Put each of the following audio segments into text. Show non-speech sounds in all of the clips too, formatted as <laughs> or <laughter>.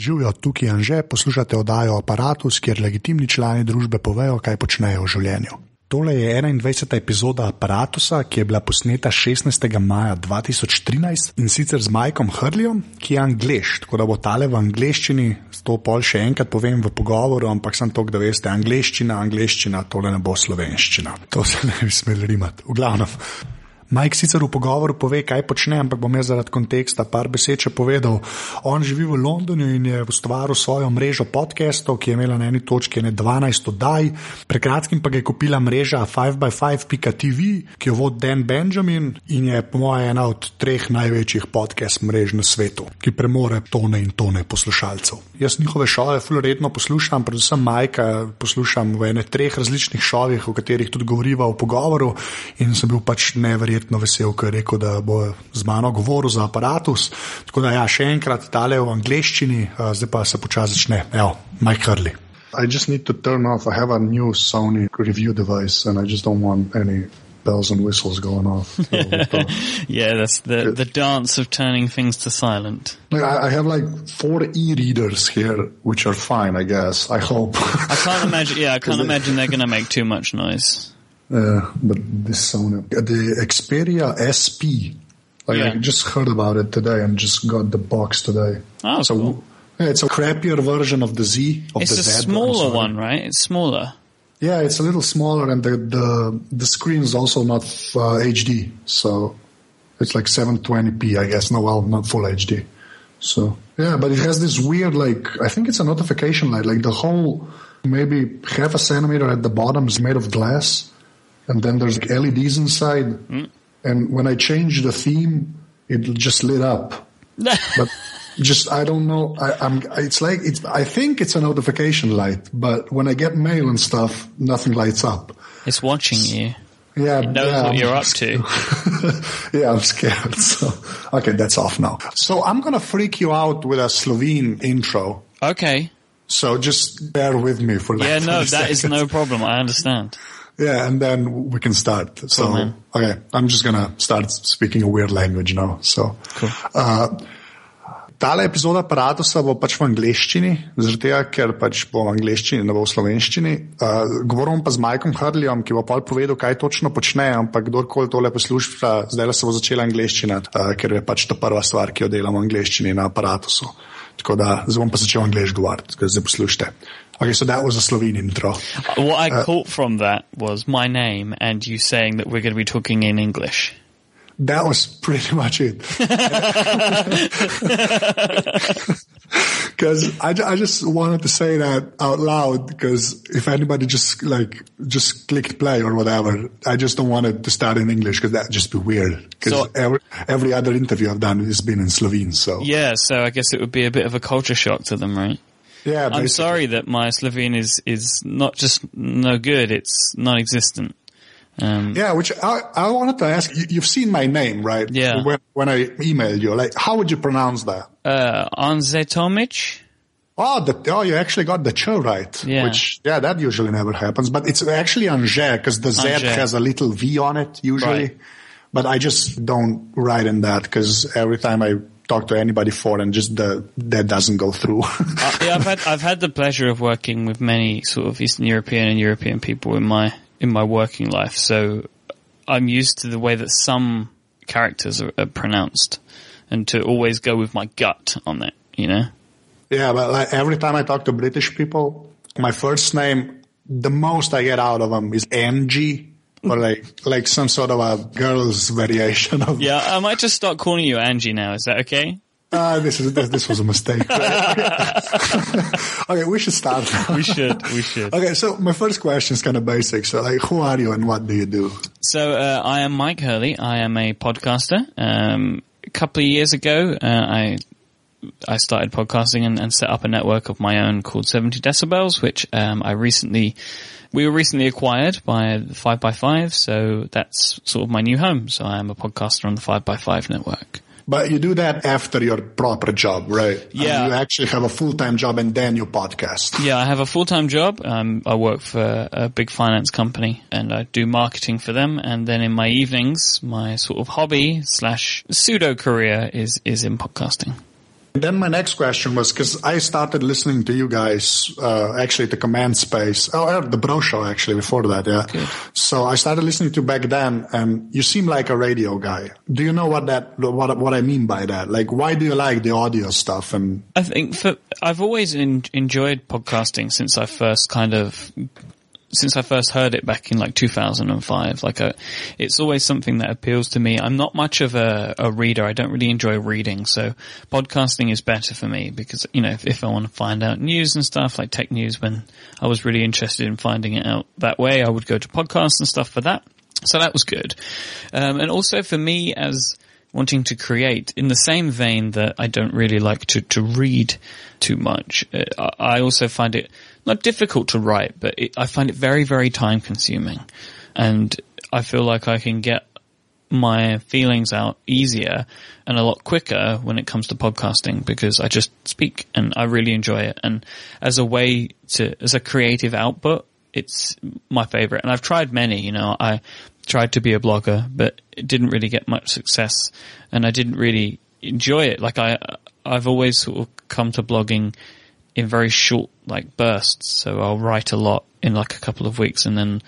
Živijo tukaj in že poslušate oddajo Apparatus, kjer legitimni člani družbe povejo, kaj počnejo v življenju. Tole je 21. epizoda Apparatusa, ki je bila posneta 16. maja 2013 in sicer z Mikeom Hrlijom, ki je angliš, tako da bo tale v angliščini, to pol še enkrat povem v pogovoru, ampak sem to, da veste, angliščina, angliščina, tole ne bo slovenščina. To se ne bi smeli rimati. V glavnem. Mike sicer v pogovoru pove, kaj počne, ampak bom jaz zaradi konteksta par besed še povedal. On živi v Londonu in je ustvaril svojo mrežo podcastov, ki je imela na eni točki ne 12 oddaj. Pred kratkim pa je kupila mreža 5x5.tv, ki jo vodi Dan Benjamin in je po mojem ena od treh največjih podcast mrež na svetu, ki premore tone in tone poslušalcev. Jaz njihove šove fulredno poslušam, predvsem Majka poslušam v ene treh različnih šovih, o katerih tudi govoriva v pogovoru in sem bil pač neverjetno neverjetno vesel, ker je rekel, da bo z mano govoril za aparatus. Tako da, ja, še enkrat, tale v angleščini, zdaj pa se počasi začne. Evo, Mike Hurley. I just need to turn off. I have a new Sony review device, and I just don't want any bells and whistles going off. <laughs> yeah, that's the the dance of turning things to silent. I, I have like four e-readers here, which are fine, I guess. I hope. I can't imagine. Yeah, I can't <laughs> imagine they're going to make too much noise. Uh, but this Sony, the Xperia SP, like Yeah. I just heard about it today and just got the box today. Oh, so cool. yeah, it's a crappier version of the Z of It's the a Z. Smaller one, right? It's smaller. Yeah, it's a little smaller, and the the the screen is also not uh, HD, so it's like 720p, I guess. No, well, not full HD. So yeah, but it has this weird, like I think it's a notification light. Like the whole maybe half a centimeter at the bottom is made of glass, and then there's LEDs inside. Hmm. And when I changed the theme, it just lit up. <laughs> But just I don't know. I, I'm. It's like it's. I think it's a notification light, but when I get mail and stuff, nothing lights up. It's watching you. Yeah, It knows yeah, what you're up to. <laughs> yeah, I'm scared. <laughs> So okay, that's off now. So I'm gonna freak you out with a Slovene intro. Okay. So just bear with me for like Yeah, no, 30 that is seconds. no problem. I understand. Yeah, and then we can start. So, man. okay, I'm just gonna start speaking a weird language now. So, Cool. uh, tale epizoda aparatusa bo pač v angleščini, zaradi tega, ker pač bo v angleščini, ne bo v slovenščini. Uh, govorim pa z Majkom Hrdljom, ki bo pol povedal, kaj točno počne, ampak kdorkoli tole posluša, zdaj se bo začela angleščina, uh, ker je pač to prva stvar, ki jo delam v angleščini na aparatusu. Tako da zdaj bom pa začel angliš govoriti, zdaj poslušajte. Okay, so that was a Slovene intro. Uh, what I uh, caught from that was my name and you saying that we're going to be talking in English. That was pretty <laughs> much it. <laughs> Because I, I just wanted to say that out loud because if anybody just like just clicked play or whatever, I just don't want it to start in English because that'd just be weird. Because So- every, every other interview I've done has been in Slovene. So Yeah, so I guess it would be a bit of a culture shock to them, right? Yeah, I'm sorry that my Slovene is, is not just no good, it's non-existent. Um, Yeah, which I, I wanted to ask. You, you've seen my name, right? Yeah. When, when I emailed you, like, how would you pronounce that? uh, Anze Tomic? Oh, the, oh, you actually got the ch right. Yeah. Which, yeah, that usually never happens. But it's actually Angers because the Z has a little V on it usually. Right. But I just don't write in that because every time I talk to anybody foreign, just the that doesn't go through. <laughs> Uh, yeah, I've had I've had the pleasure of working with many sort of Eastern European and European people in my in my working life, so I'm used to the way that some characters are, are pronounced, and to always go with my gut on that, You know, yeah, but like every time I talk to British people, my first name, the most I get out of them is Angie. Or like, like some sort of a girl's variation of, yeah, I might just start calling you Angie now. Is that okay? ah, this is, this, this was a mistake. <laughs> <laughs> okay, we should start. now. We should, we should. Okay, so my first question is kind of basic. So, like, who are you and what do you do? So uh, I am Mike Hurley. I am a podcaster. Um, a couple of years ago, uh, I I started podcasting and, and set up a network of my own called 70 Decibels, which um, I recently we were recently acquired by Five by Five. So that's sort of my new home. So I am a podcaster on the Five by Five network. But you do that after your proper job, right? Yeah. you actually have a full-time job and then you podcast. Yeah, I have a full-time job. Um, I work for a big finance company and I do marketing for them. And then in my evenings, my sort of hobby slash pseudo career is, is in podcasting. Then my next question was because I started listening to you guys uh, actually the Command Space, oh, the Bro Show actually before that, yeah. Good. So I started listening to back then, and you seem like a radio guy. Do you know what that what what I mean by that? Like, why do you like the audio stuff? And I think for I've always in, enjoyed podcasting since I first kind of since I first heard it back in like 2005. Like a, uh, it's always something that appeals to me. I'm not much of a, a, reader. I don't really enjoy reading. So podcasting is better for me because, you know, if, if I want to find out news and stuff like tech news, when I was really interested in finding it out that way, I would go to podcasts and stuff for that. So that was good. Um, and also for me as wanting to create in the same vein that I don't really like to, to read too much, uh, I also find it not difficult to write, but it, I find it very, very time consuming. And I feel like I can get my feelings out easier and a lot quicker when it comes to podcasting because I just speak and I really enjoy it. And as a way to, as a creative output, it's my favorite. And I've tried many, you know, I tried to be a blogger, but it didn't really get much success and I didn't really enjoy it. Like I, I've always sort of come to blogging in very short like bursts. So I'll write a lot in like a couple of weeks and then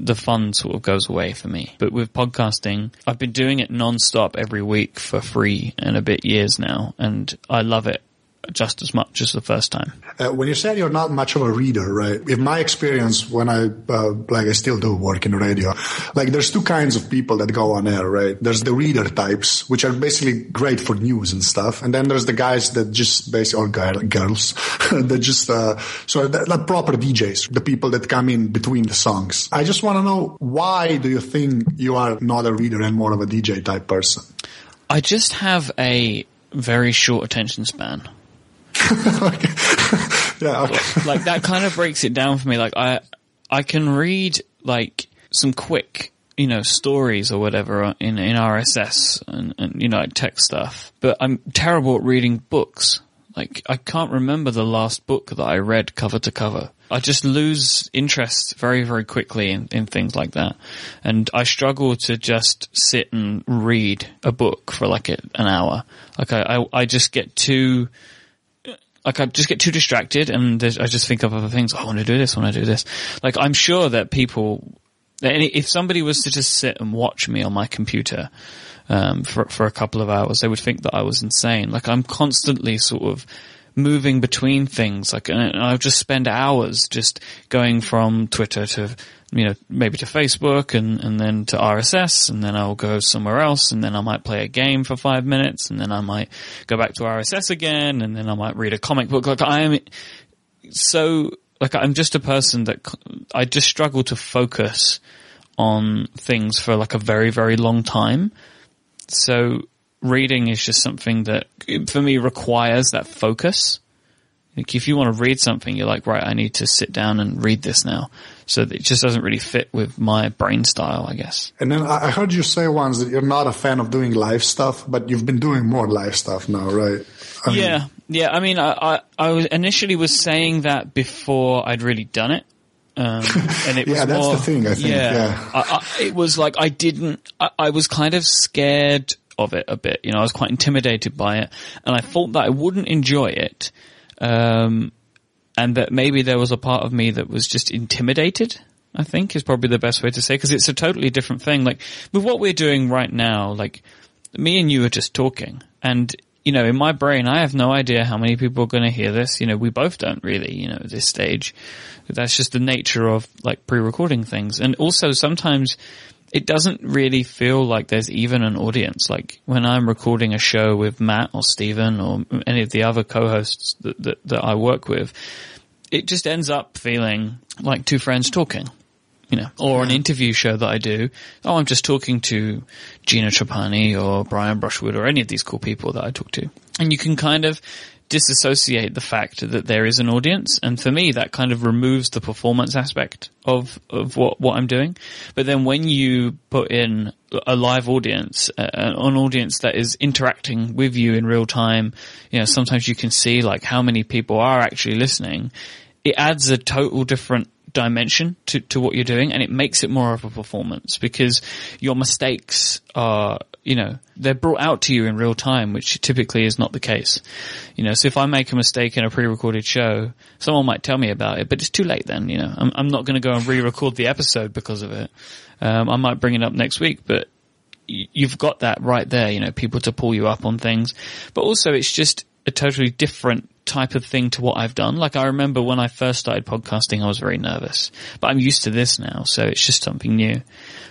the fun sort of goes away for me. But with podcasting, I've been doing it non-stop every week for free and a bit years now and I love it just as much as the first time. Uh, when you said you're not much of a reader, right? In my experience, when I, uh, like I still do work in radio, like there's two kinds of people that go on air, right? There's the reader types, which are basically great for news and stuff. And then there's the guys that just basically, or girls, <laughs> that just, uh, so that, that proper DJs, the people that come in between the songs. I just want to know why do you think you are not a reader and more of a DJ type person? I just have a very short attention span. <laughs> yeah, okay. like that kind of breaks it down for me. Like I, I can read like some quick, you know, stories or whatever in, in RSS and, and, you know, like tech stuff, but I'm terrible at reading books. Like I can't remember the last book that I read cover to cover. I just lose interest very, very quickly in, in things like that. And I struggle to just sit and read a book for like an hour. Like I, I, I just get too, like I just get too distracted and I just think of other things. Oh, I want to do this. I want to do this. Like I'm sure that people, if somebody was to just sit and watch me on my computer, um, for, for a couple of hours, they would think that I was insane. Like I'm constantly sort of, moving between things. Like, I'll just spend hours just going from Twitter to you know, maybe to Facebook and, and then to RSS and then I'll go somewhere else and then I might play a game for five minutes and then I might go back to RSS again and then I might read a comic book. Like I am so, like I'm just a person that I just struggle to focus on things for like a very, very long time. So reading is just something that for me requires that focus. Like if you want to read something, you're like, right, I need to sit down and read this now. So it just doesn't really fit with my brain style, I guess. And then I heard you say once that you're not a fan of doing live stuff, but you've been doing more live stuff now, right? I yeah. Mean, yeah. I mean, I, I, I was initially was saying that before I'd really done it. Um, <laughs> and it yeah, was that's more, the thing. I think. Yeah, yeah. I, I, it was like I didn't. I, I, was kind of scared of it a bit. You know, I was quite intimidated by it, and I thought that I wouldn't enjoy it um, and that maybe there was a part of me that was just intimidated. I think is probably the best way to say because it's a totally different thing. Like with what we're doing right now, like me and you are just talking, and you know, in my brain, I have no idea how many people are going to hear this. You know, we both don't really, you know, at this stage. That's just the nature of like pre-recording things. And also sometimes it doesn't really feel like there's even an audience. Like when I'm recording a show with Matt or Steven or any of the other co-hosts that, that, that I work with, it just ends up feeling like two friends talking you know, or an interview show that I do. Oh, I'm just talking to Gina Trapani or Brian Brushwood or any of these cool people that I talk to. And you can kind of disassociate the fact that there is an audience. And for me, that kind of removes the performance aspect of, of what, what I'm doing. But then when you put in a live audience, uh, an audience that is interacting with you in real time, you know, sometimes you can see like how many people are actually listening. It adds a total different dimension to, to what you're doing and it makes it more of a performance because your mistakes are you know, they're brought out to you in real time, which typically is not the case. You know, so if I make a mistake in a pre-recorded show, someone might tell me about it, but it's too late then, you know. I'm, I'm not going to go and re-record the episode because of it. Um, I might bring it up next week, but y- you've got that right there, you know, people to pull you up on things. But also it's just a totally different type of thing to what I've done. Like I remember when I first started podcasting, I was very nervous, but I'm used to this now. So it's just something new.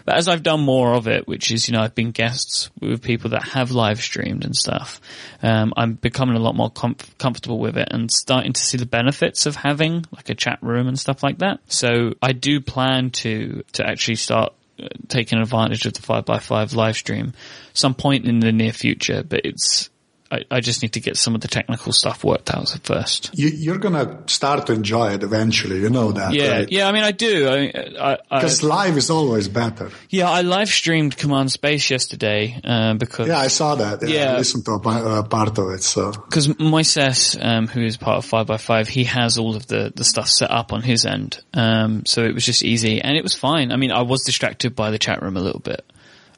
But as I've done more of it, which is, you know, I've been guests with people that have live streamed and stuff, um, I'm becoming a lot more com- comfortable with it and starting to see the benefits of having like a chat room and stuff like that. So I do plan to, to actually start uh, taking advantage of the 5x5 live stream some point in the near future, but it's, I, I just need to get some of the technical stuff worked out first. You, you're gonna start to enjoy it eventually. You know that, Yeah, right? yeah. I mean, I do. I, I, I, Because live is always better. yeah, I live streamed Command Space yesterday uh, because Yeah, I saw that. Yeah, Yeah. I listened to a pa- uh, part of it. So because Moises, um, who is part of Five by Five, he has all of the the stuff set up on his end, um, so it was just easy and it was fine. I mean, I was distracted by the chat room a little bit,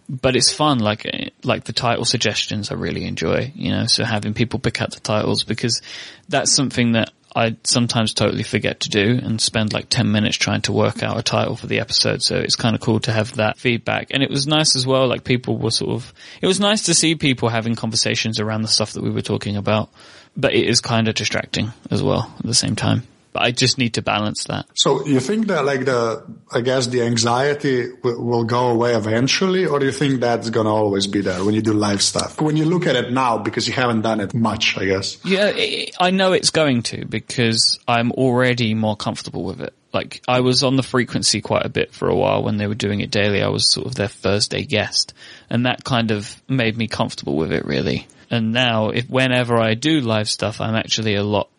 but it's fun. Like eh, like the title suggestions, I really enjoy. You know, so having people pick out the titles because that's something that. I sometimes totally forget to do and spend like 10 minutes trying to work out a title for the episode. So it's kind of cool to have that feedback. And it was nice as well. Like people were sort of, it was nice to see people having conversations around the stuff that we were talking about, but it is kind of distracting as well at the same time. But I just need to balance that. So you think that like the, I guess the anxiety will, will go away eventually, or do you think that's gonna always be there when you do live stuff? When you look at it now, because you haven't done it much, I guess. Yeah, i I know it's going to because I'm already more comfortable with it. Like I was on the frequency quite a bit for a while when they were doing it daily. I was sort of their Thursday guest and that kind of made me comfortable with it really. And now if whenever I do live stuff, I'm actually a lot,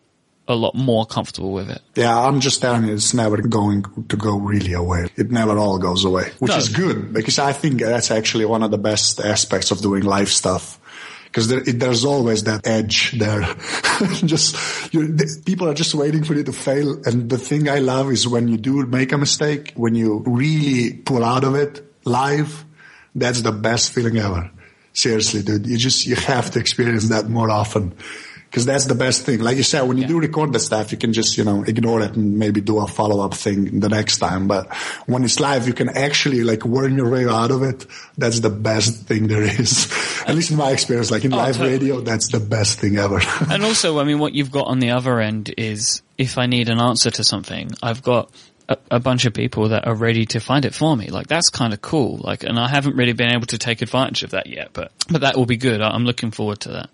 a lot more comfortable with it. Yeah, I'm just telling you, it's never going to go really away. It never all goes away, which No. is good because I think that's actually one of the best aspects of doing live stuff. Because there, there's always that edge there. <laughs> just you, the, people are just waiting for you to fail. And the thing I love is when you do make a mistake, when you really pull out of it live, that's the best feeling ever. Seriously, dude, you just you have to experience that more often. Because that's the best thing. Like you said, when you Yeah. do record the stuff, you can just, you know, ignore it and maybe do a follow-up thing the next time. But when it's live, you can actually like worm your way out of it. That's the best thing there is. At least in my experience, like in oh, live totally. radio, that's the best thing ever. And also, I mean, what you've got on the other end is if I need an answer to something, I've got a, a bunch of people that are ready to find it for me. Like that's kind of cool. Like, and I haven't really been able to take advantage of that yet, but, but that will be good. I'm looking forward to that.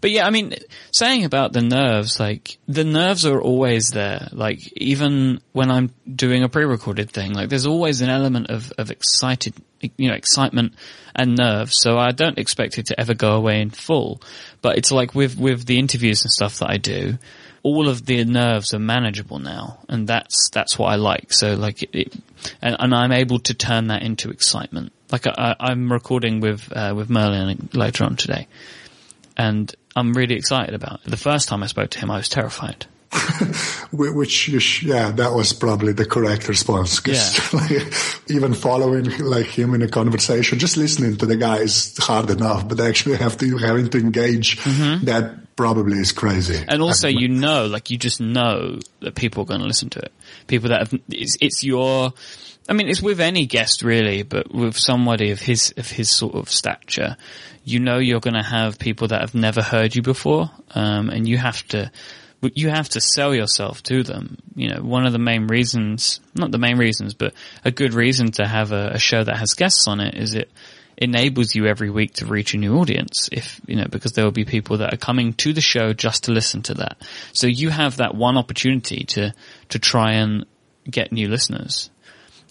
But yeah, I mean, saying about the nerves, like the nerves are always there. Like even when I'm doing a pre-recorded thing, like there's always an element of, of excited, you know, excitement and nerves. So I don't expect it to ever go away in full. But it's like with, with the interviews and stuff that I do, all of the nerves are manageable now. And that's, that's what I like. So like it, it and, and I'm able to turn that into excitement. Like I, I'm recording with, uh, with Merlin later on today and I'm really excited about it. The first time I spoke to him, I was terrified. Wh- Which, sh- yeah, that was probably the correct response. 'cause, like, even following like him in a conversation, just listening to the guy is hard enough, but actually have to having to engage, that probably is crazy. Mm-hmm. And also, you know, like you just know that people are going to listen to it. People that have, it's, it's your, I mean, it's with any guest really, but with somebody of his, of his sort of stature, you know you're going to have people that have never heard you before, um, and you have to, you have to sell yourself to them. You know, one of the main reasons, not the main reasons, but a good reason to have a, a show that has guests on it is it enables you every week to reach a new audience if, you know, because there will be people that are coming to the show just to listen to that. So you have that one opportunity to, to try and get new listeners.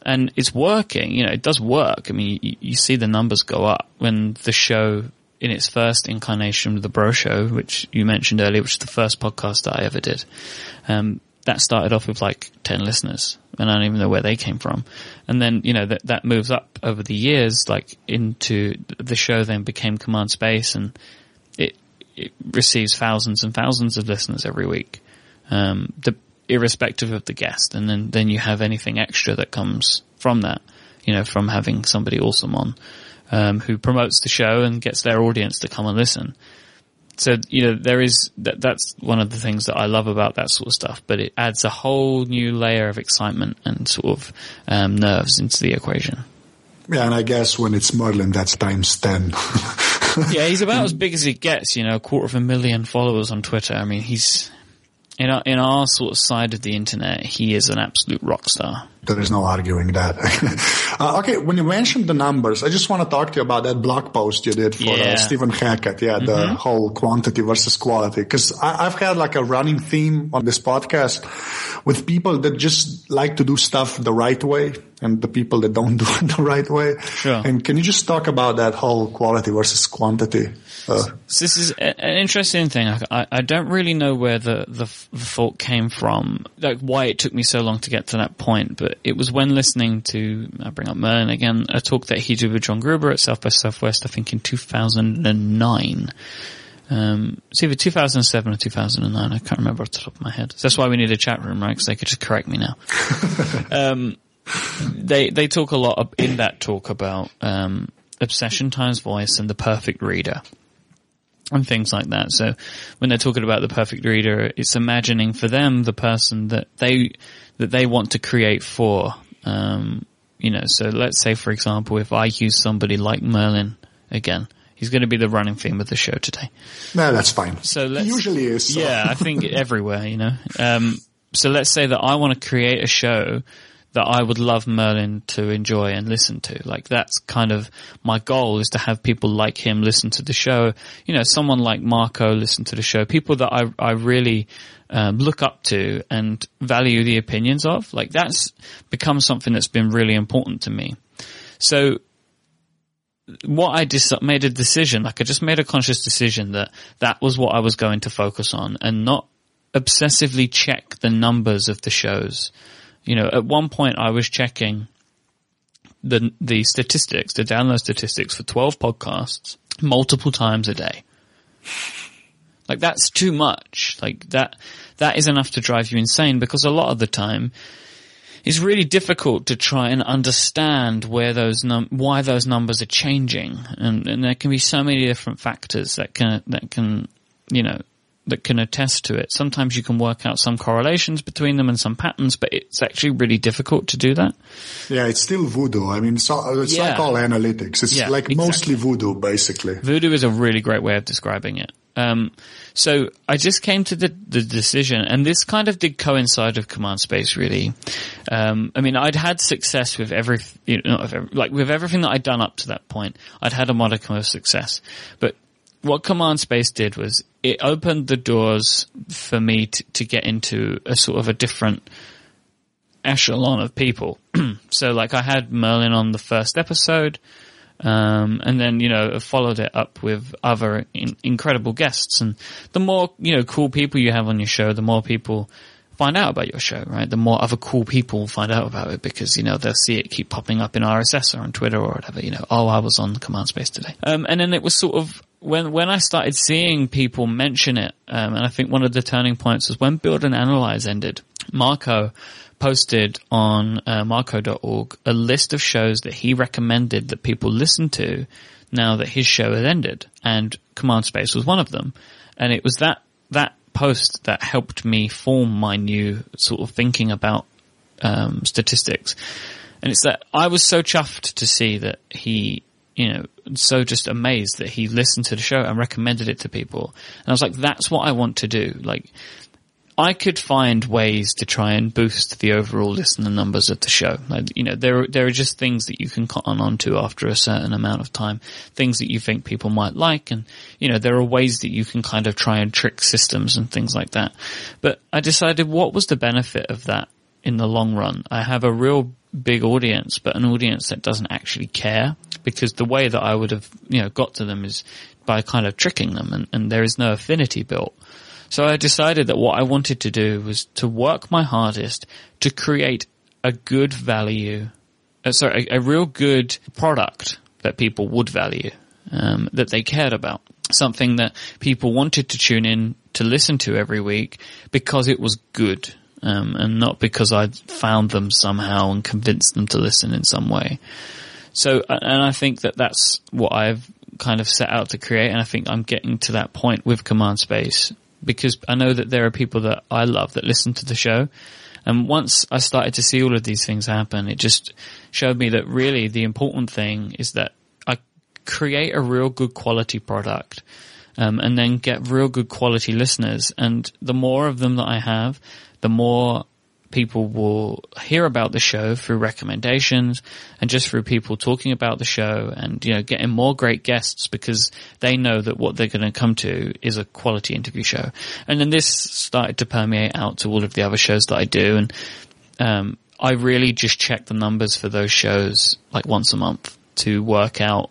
And it's working, you know, it does work. I mean, you, you see the numbers go up when the show in its first incarnation, the Bro Show, which you mentioned earlier, which is the first podcast that I ever did. Um, that started off with like 10 listeners and I don't even know where they came from. And then, you know, that, that moves up over the years, like into the show then became Command Space and it, it receives thousands and thousands of listeners every week. Um, the, irrespective of the guest. And then, then you have anything extra that comes from that, you know, from having somebody awesome on. Um, who promotes the show and gets their audience to come and listen. So you know there is that. That's one of the things that I love about that sort of stuff. But it adds a whole new layer of excitement and sort of um, nerves into the equation. Yeah, and I guess when it's Merlin, that's times ten. <laughs> yeah, he's about as big as he gets. You know, a quarter of a million followers on Twitter. I mean, he's in our, in our sort of side of the internet, he is an absolute rock star. There is no arguing that. <laughs> uh, okay, when you mentioned the numbers, I just want to talk to you about that blog post you did for uh, yeah. uh, Stephen Hackett. Yeah, mm-hmm. the whole quantity versus quality. Because I've had like a running theme on this podcast with people that just like to do stuff the right way and the people that don't <laughs> do it the right way. Sure. And can you just talk about that whole quality versus quantity? Uh, so this is an interesting thing. I, I don't really know where the, the, the thought came from, like why it took me so long to get to that point, but it was when listening to, I bring up Merlin again, a talk that he did with John Gruber at South by Southwest, I think in 2009. Um, it's either 2007 or 2009. I can't remember off the top of my head. So that's why we need a chat room, right? Because they could just correct me now. <laughs> um, they they talk a lot in that talk about um, obsession times voice and the perfect reader and things like that. So when they're talking about the perfect reader, it's imagining for them the person that they that they want to create for. Um, you know, so let's say for example, if I use somebody like Merlin again, he's going to be the running theme of the show today. No, that's fine. So he usually is. So. Yeah, I think <laughs> everywhere, you know. Um, so let's say that I want to create a show that I would love Merlin to enjoy and listen to. Like that's kind of my goal is to have people like him listen to the show. You know, someone like Marco listen to the show. People that I I really um, look up to and value the opinions of. Like that's become something that's been really important to me. So what I dis- made a decision, like I just made a conscious decision that that was what I was going to focus on and not obsessively check the numbers of the shows. You know, at one point I was checking the the statistics, the download statistics for 12 podcasts multiple times a day. Like that's too much. Like that that is enough to drive you insane because a lot of the time it's really difficult to try and understand where those num- why those numbers are changing and, and there can be so many different factors that can that can you know that can attest to it. Sometimes you can work out some correlations between them and some patterns, but it's actually really difficult to do that. Yeah, it's still voodoo. I mean, so, it's yeah. like all analytics. It's yeah, like exactly. mostly voodoo, basically. Voodoo is a really great way of describing it. Um, so I just came to the, the decision, and this kind of did coincide with command space, really. Um, I mean, I'd had success with every, you know, like with everything that I'd done up to that point. I'd had a modicum of success, but what command space did was it opened the doors for me to, to get into a sort of a different echelon of people. <clears throat> so like I had Merlin on the first episode, um, and then, you know, followed it up with other in- incredible guests. And the more, you know, cool people you have on your show, the more people find out about your show, right? The more other cool people find out about it because, you know, they'll see it keep popping up in RSS or on Twitter or whatever, you know, oh, I was on Command Space today. Um, and then it was sort of, when, when I started seeing people mention it, um, and I think one of the turning points was when Build and Analyze ended, Marco posted on uh, marco.org a list of shows that he recommended that people listen to now that his show had ended. And Command Space was one of them. And it was that, that post that helped me form my new sort of thinking about um, statistics. And it's that I was so chuffed to see that he, you know, so just amazed that he listened to the show and recommended it to people. And I was like, that's what I want to do. Like, I could find ways to try and boost the overall listener numbers of the show. Like, you know, there there are just things that you can cotton on to after a certain amount of time, things that you think people might like, and you know, there are ways that you can kind of try and trick systems and things like that. But I decided what was the benefit of that in the long run? I have a real big audience, but an audience that doesn't actually care because the way that I would have, you know, got to them is by kind of tricking them and, and there is no affinity built. So I decided that what I wanted to do was to work my hardest to create a good value, uh, sorry, a, a, real good product that people would value, um, that they cared about. Something that people wanted to tune in to listen to every week because it was good, um, and not because I found them somehow and convinced them to listen in some way. So, and I think that that's what I've kind of set out to create. And I think I'm getting to that point with Command Space because I know that there are people that I love that listen to the show. And once I started to see all of these things happen, it just showed me that really the important thing is that I create a real good quality product. Um, and then get real good quality listeners. And the more of them that I have, the more people will hear about the show through recommendations and just through people talking about the show and, you know, getting more great guests because they know that what they're going to come to is a quality interview show. And then this started to permeate out to all of the other shows that I do. And, um, I really just check the numbers for those shows like once a month to work out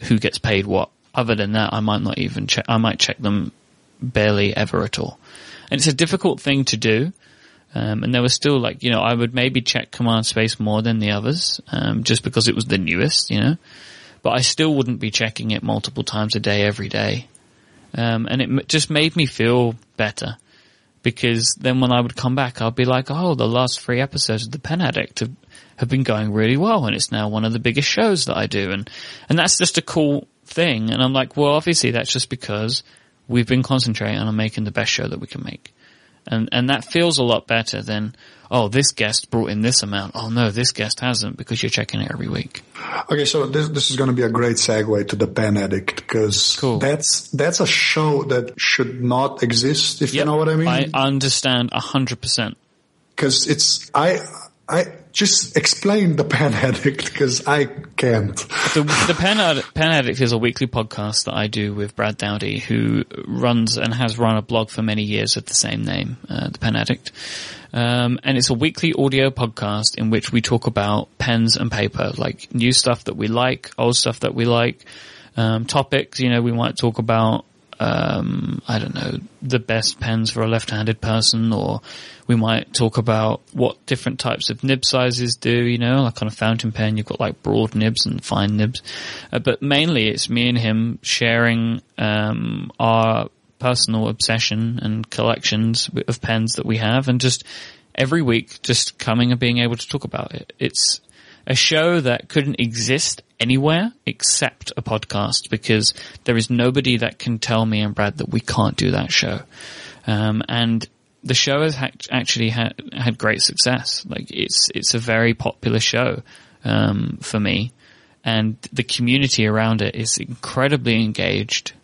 who gets paid what. Other than that, I might not even check, I might check them barely ever at all. And it's a difficult thing to do um, and there was still like, you know, I would maybe check command space more than the others, um, just because it was the newest, you know, but I still wouldn't be checking it multiple times a day every day. Um, and it just made me feel better because then when I would come back, I'd be like, oh, the last three episodes of The Pen Addict have, have been going really well and it's now one of the biggest shows that I do. And, and that's just a cool thing. And I'm like, well, obviously that's just because we've been concentrating on making the best show that we can make. And, and that feels a lot better than, oh, this guest brought in this amount. Oh no, this guest hasn't because you're checking it every week. Okay, so this this is going to be a great segue to the Pen Addict because cool. that's that's a show that should not exist. If yep. you know what I mean. I understand a hundred percent. Because it's I I just explain the Pen <laughs> Addict because I can't. The, the Pen, Addict, Pen Addict is a weekly podcast that I do with Brad Dowdy, who runs and has run a blog for many years of the same name, uh, the Pen Addict. Um, and it's a weekly audio podcast in which we talk about pens and paper, like new stuff that we like, old stuff that we like, um, topics. You know, we might talk about um, I don't know, the best pens for a left-handed person, or we might talk about what different types of nib sizes do, you know, like on a fountain pen, you've got like broad nibs and fine nibs. Uh, but mainly it's me and him sharing, um, our personal obsession and collections of pens that we have and just every week just coming and being able to talk about it. It's, a show that couldn't exist anywhere except a podcast because there is nobody that can tell me and Brad that we can't do that show. Um, and the show has ha- actually had, had great success. Like it's, it's a very popular show, um, for me and the community around it is incredibly engaged.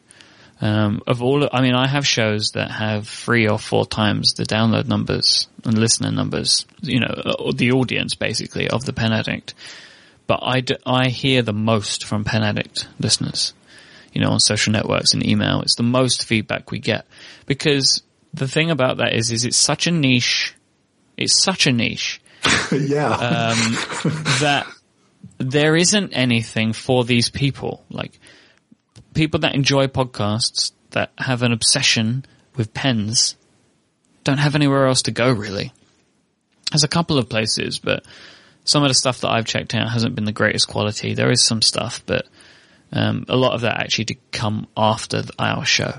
Um, of all, I mean, I have shows that have three or four times the download numbers and listener numbers, you know, uh, the audience basically of the Pen Addict. But I, d- I hear the most from Pen Addict listeners, you know, on social networks and email. It's the most feedback we get because the thing about that is, is it's such a niche. It's such a niche. <laughs> yeah. Um, that there isn't anything for these people. Like, people that enjoy podcasts that have an obsession with pens don't have anywhere else to go really. There's a couple of places, but some of the stuff that I've checked out hasn't been the greatest quality. There is some stuff, but um, a lot of that actually did come after our show.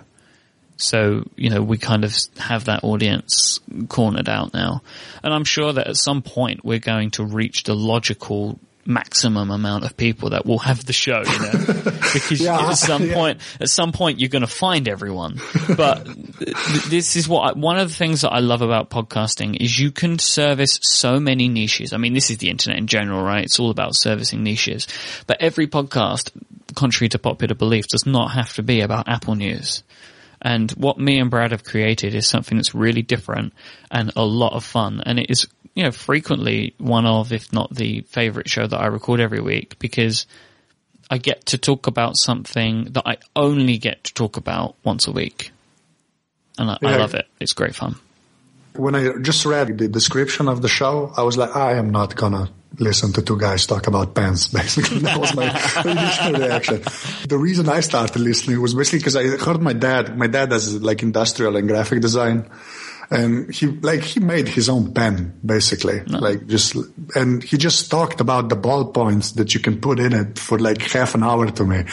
So, you know, we kind of have that audience cornered out now. And I'm sure that at some point we're going to reach the logical maximum amount of people that will have the show, you know, <laughs> because yeah, at some yeah. point, at some point you're going to find everyone. But <laughs> this is what I, one of the things that I love about podcasting is you can service so many niches. I mean, this is the internet in general, right? It's all about servicing niches, but every podcast, contrary to popular belief, does not have to be about Apple news. And what me and Brad have created is something that's really different and a lot of fun. And it is you know, frequently one of, if not the favorite show that I record every week because I get to talk about something that I only get to talk about once a week. And I, yeah. I love it. It's great fun. When I just read the description of the show, I was like, I am not gonna listen to two guys talk about pants, <laughs> Basically, that was my <laughs> initial reaction. The reason I started listening was basically because I heard my dad. My dad does like industrial and graphic design, and he like he made his own pen basically, no. like just and he just talked about the ballpoints that you can put in it for like half an hour to me,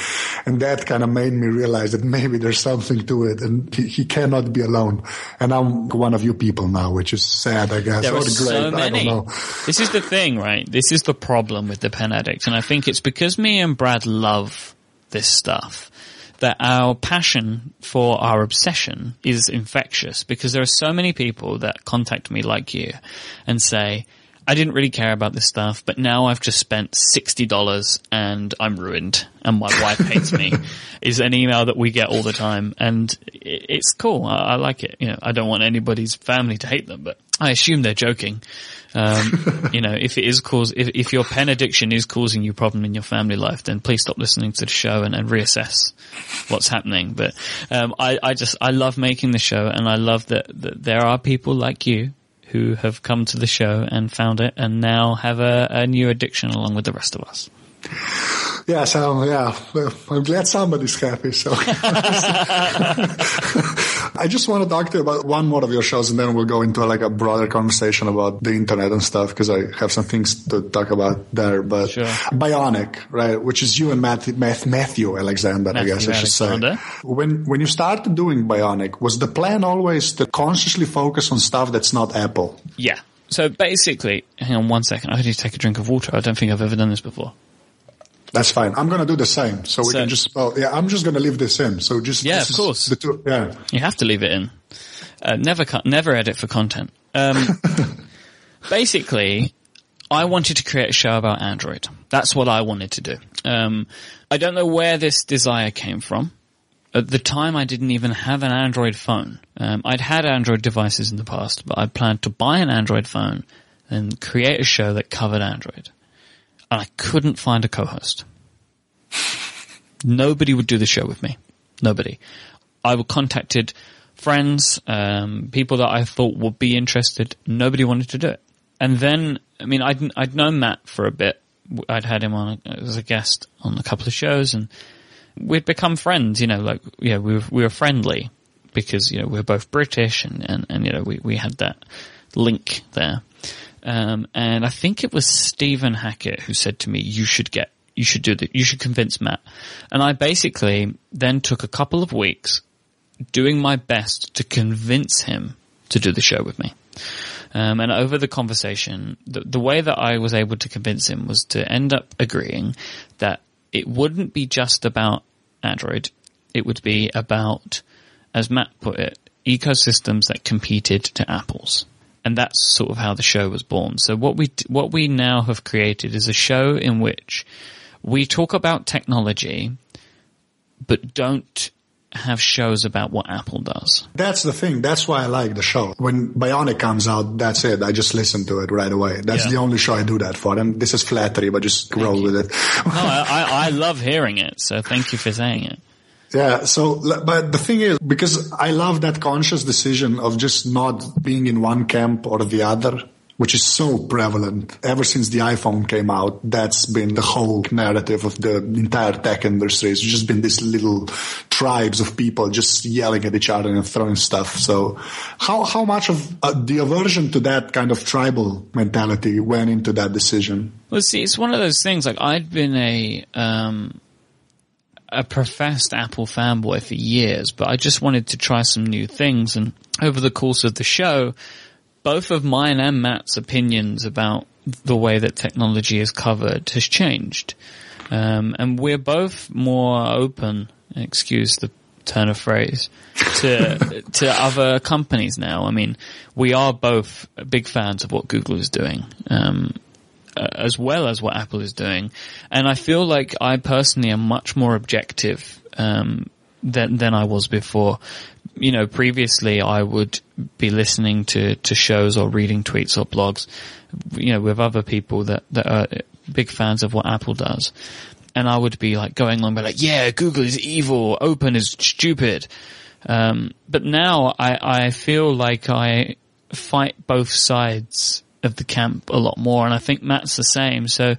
and that kind of made me realize that maybe there's something to it, and he, he cannot be alone. And I'm one of you people now, which is sad, I guess. There are so many. This is the thing, right? This is the problem with the pen addict, and I think it's because me and Brad love this stuff that our passion for our obsession is infectious because there are so many people that contact me like you and say, I didn't really care about this stuff, but now I've just spent $60 and I'm ruined and my wife hates me <laughs> is an email that we get all the time. And it's cool. I, I, like it. You know, I don't want anybody's family to hate them, but I assume they're joking. Um, <laughs> you know, if it is cause, if, if your pen addiction is causing you problem in your family life, then please stop listening to the show and, and reassess what's happening. But, um, I, I just, I love making the show and I love that, that there are people like you who have come to the show and found it and now have a, a new addiction along with the rest of us. Yeah, so yeah, I'm glad somebody's happy. So <laughs> <laughs> I just want to talk to you about one more of your shows, and then we'll go into like a broader conversation about the internet and stuff because I have some things to talk about there. But sure. Bionic, right, which is you and Matthew, Matthew Alexander, Matthew I guess I should Alexander. say. When when you started doing Bionic, was the plan always to consciously focus on stuff that's not Apple? Yeah. So basically, hang on one second. I need to take a drink of water. I don't think I've ever done this before. That's fine. I'm going to do the same. So we so, can just, oh, yeah, I'm just going to leave this in. So just, yeah, of course. The two, yeah. You have to leave it in. Uh, never cut, never edit for content. Um, <laughs> basically, I wanted to create a show about Android. That's what I wanted to do. Um, I don't know where this desire came from. At the time, I didn't even have an Android phone. Um, I'd had Android devices in the past, but I planned to buy an Android phone and create a show that covered Android and I couldn't find a co-host. Nobody would do the show with me. Nobody. I contacted friends, um, people that I thought would be interested. Nobody wanted to do it. And then, I mean, I'd, I'd known Matt for a bit. I'd had him on as a guest on a couple of shows and we'd become friends, you know, like, yeah, we were, we were friendly because, you know, we are both British and, and, and, you know, we, we had that link there. Um, and I think it was Stephen Hackett who said to me, you should get, you should do that, you should convince Matt. And I basically then took a couple of weeks doing my best to convince him to do the show with me. Um, and over the conversation, the, the way that I was able to convince him was to end up agreeing that it wouldn't be just about Android. It would be about, as Matt put it, ecosystems that competed to Apple's and that's sort of how the show was born. So what we what we now have created is a show in which we talk about technology, but don't have shows about what Apple does. That's the thing. That's why I like the show. When Bionic comes out, that's it. I just listen to it right away. That's yeah. the only show I do that for. And this is flattery, but just thank roll you. with it. no, I, I <laughs> love hearing it. So thank you for saying it. Yeah. So, but the thing is, because I love that conscious decision of just not being in one camp or the other, which is so prevalent ever since the iPhone came out. That's been the whole narrative of the entire tech industry. It's just been these little tribes of people just yelling at each other and throwing stuff. So how, how much of uh, the aversion to that kind of tribal mentality went into that decision? Well, see, it's one of those things like I'd been a, um, a professed Apple fanboy for years, but I just wanted to try some new things. And over the course of the show, both of mine and Matt's opinions about the way that technology is covered has changed. Um, and we're both more open, excuse the turn of phrase, to, <laughs> to other companies now. I mean, we are both big fans of what Google is doing. Um, as well as what Apple is doing. And I feel like I personally am much more objective um, than than I was before. You know, previously I would be listening to, to shows or reading tweets or blogs, you know, with other people that, that are big fans of what Apple does. And I would be like going on, be like, yeah, Google is evil, open is stupid. Um, but now I, I feel like I fight both sides of the camp a lot more, and I think Matt's the same. So,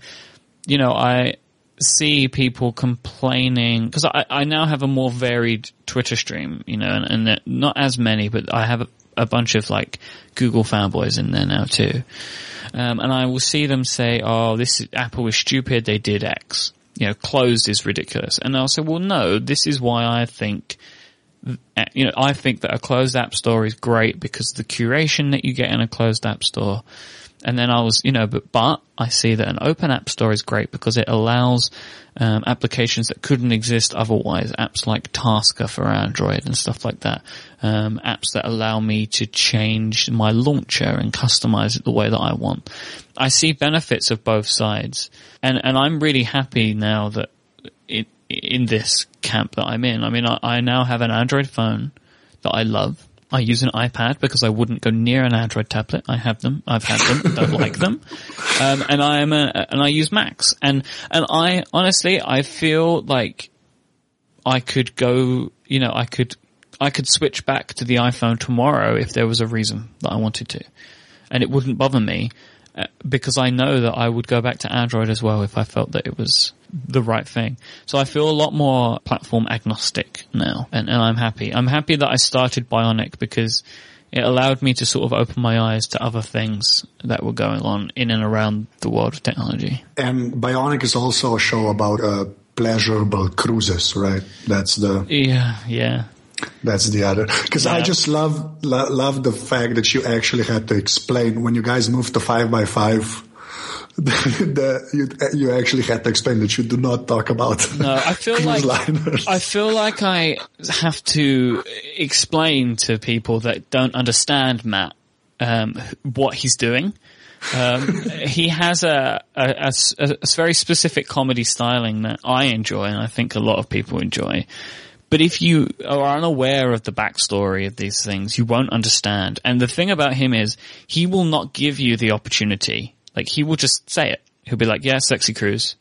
you know, I see people complaining because I, I now have a more varied Twitter stream, you know, and, and not as many, but I have a, a bunch of like Google fanboys in there now too. Um, and I will see them say, "Oh, this is, Apple is stupid. They did X. You know, closed is ridiculous." And I'll say, "Well, no. This is why I think." You know, I think that a closed app store is great because the curation that you get in a closed app store. And then I was, you know, but, but I see that an open app store is great because it allows um, applications that couldn't exist otherwise. Apps like Tasker for Android and stuff like that. Um, apps that allow me to change my launcher and customize it the way that I want. I see benefits of both sides, and and I'm really happy now that in in this camp that I'm in. I mean, I, I now have an Android phone that I love. I use an iPad because I wouldn't go near an Android tablet. I have them. I've had them. <laughs> don't like them. Um, and I am a, and I use Macs. And, and I, honestly, I feel like I could go, you know, I could, I could switch back to the iPhone tomorrow if there was a reason that I wanted to. And it wouldn't bother me uh, because I know that I would go back to Android as well if I felt that it was the right thing. So I feel a lot more platform agnostic now and, and I'm happy. I'm happy that I started Bionic because it allowed me to sort of open my eyes to other things that were going on in and around the world of technology. And Bionic is also a show about uh, pleasurable cruises, right? That's the Yeah, yeah. that's the other. Because I just love lo- love the fact that you actually had to explain when you guys moved to five by five. <laughs> The, you, you actually had to explain that you do not talk about No, I <laughs> feel like liners. I feel like I have to explain to people that don't understand Matt um, what he's doing. Um, <laughs> he has a very specific comedy styling that I enjoy, and I think a lot of people enjoy. But if you are unaware of the backstory of these things, you won't understand. And the thing about him is, he will not give you the opportunity. Like, he will just say it. He'll be like, yeah, sexy cruise.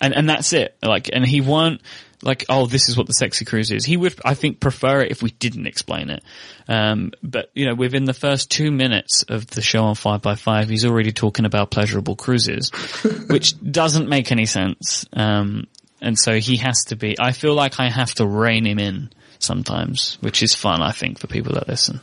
And, and that's it. Like, and he won't, like, oh, this is what the sexy cruise is. He would, I think, prefer it if we didn't explain it. Um, but, you know, within the first two minutes of the show on 5x5, he's already talking about pleasurable cruises, <laughs> which doesn't make any sense. Um, and so he has to be, I feel like I have to rein him in sometimes, which is fun, I think, for people that listen.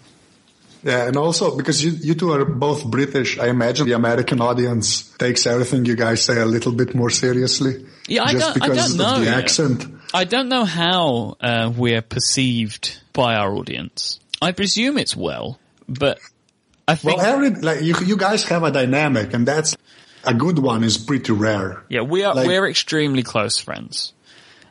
Yeah, and also because you, you two are both British, I imagine the American audience takes everything you guys say a little bit more seriously. Yeah, I just don't- I because don't know. of the accent. I don't know how uh, we're perceived by our audience. I presume it's well, but I think Well, every like you, you guys have a dynamic, and that's a good one. Is pretty rare. yeah, we are like- we're extremely close friends.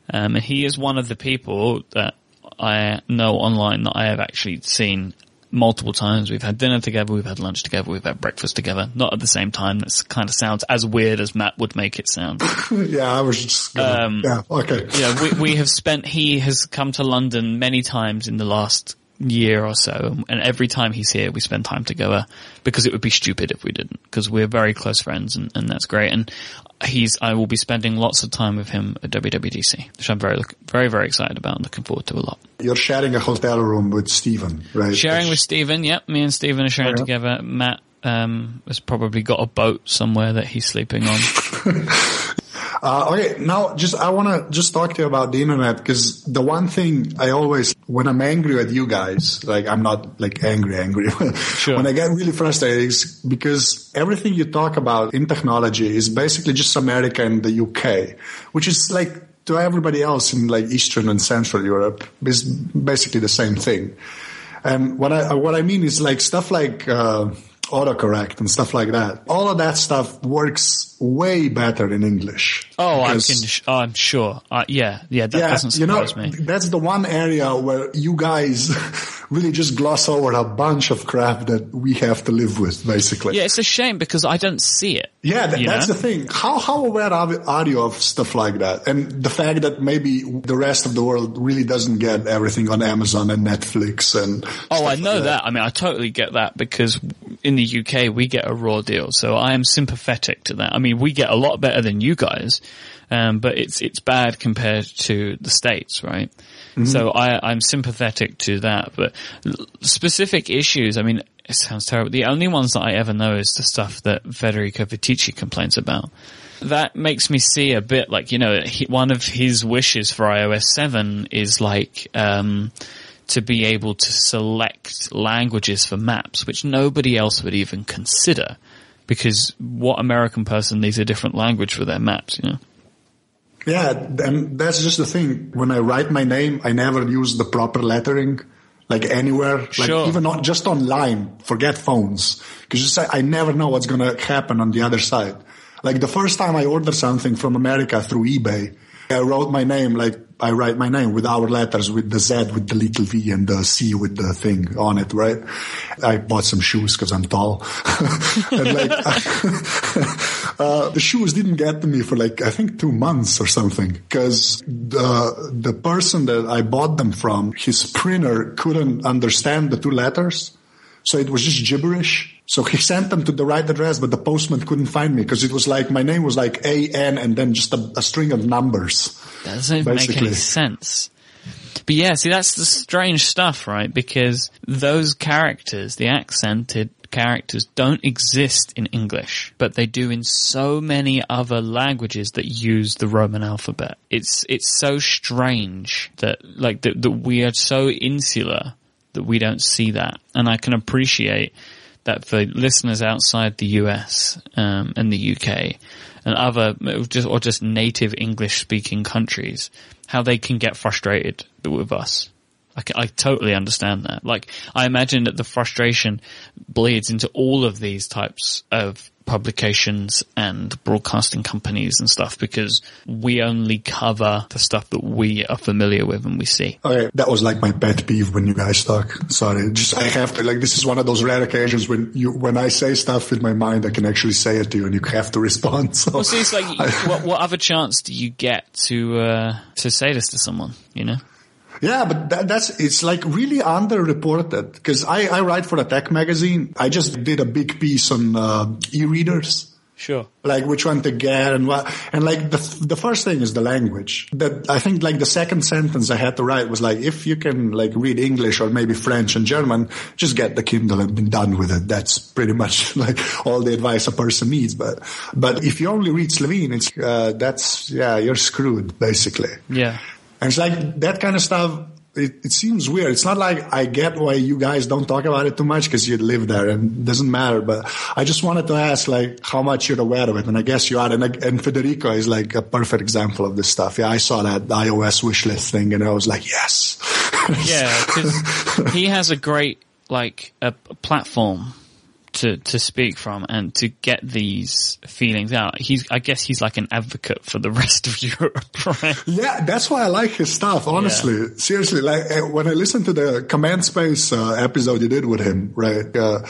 Um, and he is one of the people that I know online that I have actually seen multiple times. We've had dinner together, we've had lunch together, we've had breakfast together, not at the same time. That kind of sounds as weird as Matt would make it sound. <laughs> yeah, I was just. Gonna, Um, yeah, okay. yeah, we, we have spent, he has come to London many times in the last year or so, and every time he's here, we spend time together because it would be stupid if we didn't, because we're very close friends and, and that's great. And he's, I will be spending lots of time with him at WWDC, which I'm very, very, very excited about and looking forward to a lot. You're sharing a hotel room with Stephen, right? Sharing with Stephen, yep, me and Stephen are sharing Yeah. together. Matt, um, has probably got a boat somewhere that he's sleeping on. <laughs> Uh, okay, now just I want to just talk to you about the internet because the one thing I always, when I'm angry at you guys, like I'm not like angry, angry. <laughs> When I get really frustrated, is because everything you talk about in technology is basically just America and the UK, which is like to everybody else in like Eastern and Central Europe is basically the same thing. And what I what I mean is like stuff like uh, autocorrect and stuff like that. All of that stuff works way better in English. Oh, I'm, oh, I'm sure. Uh, yeah, yeah, that yeah, doesn't you know, surprise me. that's the one area where you guys <laughs> really just gloss over a bunch of crap that we have to live with, basically. Yeah, it's a shame because I don't see it. Yeah, th- that's know? the thing. How how aware are, are you of stuff like that, and the fact that maybe the rest of the world really doesn't get everything on Amazon and Netflix and. Oh, I know that. I mean, I totally get that because in the UK we get a raw deal, so I am sympathetic to that. I mean, we get a lot better than you guys, um, but it's it's bad compared to the states, right? So I, I'm sympathetic to that, but specific issues. I mean, it sounds terrible. The only ones that I ever know is the stuff that Federico Viticci complains about. That makes me see a bit like you know he, one of his wishes for iOS seven is like. Um, to be able to select languages for maps, which nobody else would even consider. Because what American person needs a different language for their maps, you know? Yeah, and that's just the thing. When I write my name, I never use the proper lettering, like anywhere, like Sure. even not just online. Forget phones, because you say I never know what's gonna happen on the other side. Like the first time I ordered something from America through eBay, I wrote my name like I write my name with our letters, with the Z, with the little V, and the C with the thing on it, right? I bought some shoes because I'm tall, <laughs> and like <laughs> uh, the shoes didn't get to me for like I think two months or something because the the person that I bought them from, his printer couldn't understand the two letters, so it was just gibberish. So he sent them to the right address, but the postman couldn't find me because it was like my name was like A N and then just a, a string of numbers. That doesn't make any sense. But yeah, see, that's the strange stuff, right? Because those characters, the accented characters, don't exist in English, but they do in so many other languages that use the Roman alphabet. It's, it's so strange that, like, that, that we are so insular that we don't see that. And I can appreciate that for listeners outside the US um, and the UK and other just or just native English speaking countries, how they can get frustrated with us. I, I totally understand that. Like, I imagine that the frustration bleeds into all of these types of publications and broadcasting companies and stuff because we only cover the stuff that we are familiar with and we see. Okay, that was like my pet peeve when you guys talk. Sorry, just I have to like this is one of those rare occasions when you when I say stuff in my mind, I can actually say it to you, and you have to respond. So Well, see, it's like, <laughs> what, what other chance do you get to uh, to say this to someone? You know? Yeah, but that, that's it's like really underreported because I, I write for a tech magazine. I just did a big piece on uh, e-readers, Sure. like which one to get and what. And like the the first thing is the language. That I think like the second sentence I had to write was like if you can like read English or maybe French and German, just get the Kindle and be done with it. That's pretty much <laughs> like all the advice a person needs. But but if you only read Slovene, it's uh, that's yeah you're screwed basically. Yeah. And it's like that kind of stuff. It, it seems weird. It's not like I get why you guys don't talk about it too much because you live there and it doesn't matter. But I just wanted to ask like how much you're aware of it. And I guess you are. And, and Federico is like a perfect example of this stuff. Yeah, I saw that iOS wish list thing and I was like, yes. Yeah, because <laughs> he has a great like a platform to to speak from and to get these feelings out. He's I guess he's like an advocate for the rest of <laughs> Europe, right? Yeah, that's why I like his stuff. Honestly, seriously, like uh, when I listened to the Command Space uh, episode you did with him, right? Uh,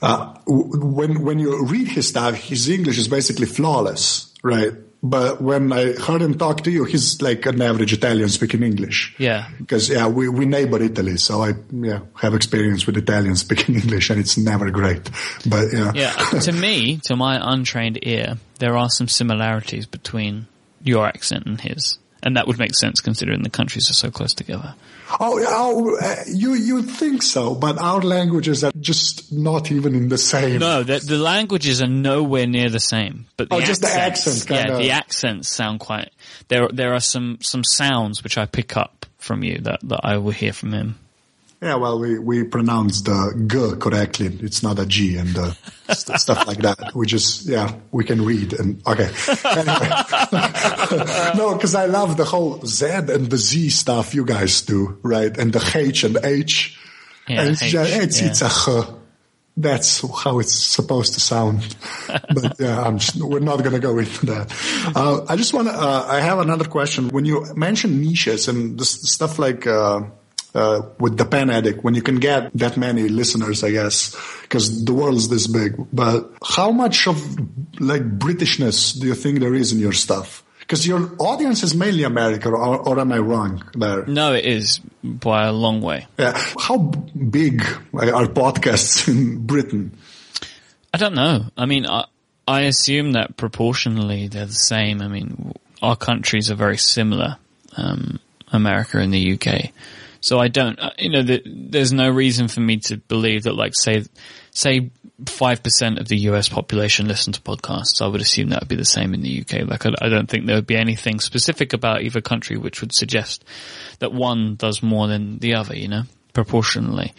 uh, when when you read his stuff, his English is basically flawless, right? But when I heard him talk to you, he's like an average Italian speaking English. Yeah. Because yeah, we we neighbor Italy, so I yeah have experience with Italians speaking <laughs> English, and it's never great. But yeah, Yeah, to me, to my untrained ear, there are some similarities between your accent and his. And that would make sense considering the countries are so close together. Oh, oh uh, you you think so? But our languages are just not even in the same. No, the, the languages are nowhere near the same. But the Oh, just the accents- accent, Yeah, kinda. the accents sound quite. There, there are some some sounds which I pick up from you that that I will hear from him. Yeah, well, we, we pronounce the g correctly. It's not a g and uh, st- stuff like that. We just, yeah, we can read and okay. Anyway. <laughs> no, because I love the whole Z and the Z stuff you guys do, right? And the H and H. Yeah, and it's, H, just, it's, yeah. it's a h. That's how it's supposed to sound. <laughs> but yeah, I'm just, we're not going to go into that. Uh, I just want to, uh, I have another question. When you mention niches and this stuff like, uh, with the pen addict, when you can get that many listeners, I guess, because the world's this big. But how much of like Britishness do you think there is in your stuff? Because your audience is mainly America, or, or am I wrong there? No, it is by a long way. Yeah. How big are podcasts in Britain? I don't know. I mean, I, I assume that proportionally they're the same. I mean, our countries are very similar, um, America and the UK. So I don't, uh, you know, the, there's no reason for me to believe that, like, say, say, five percent of the US population listen to podcasts. I would assume that would be the same in the UK. Like, I, I don't think there would be anything specific about either country which would suggest that one does more than the other. You know. proportionally.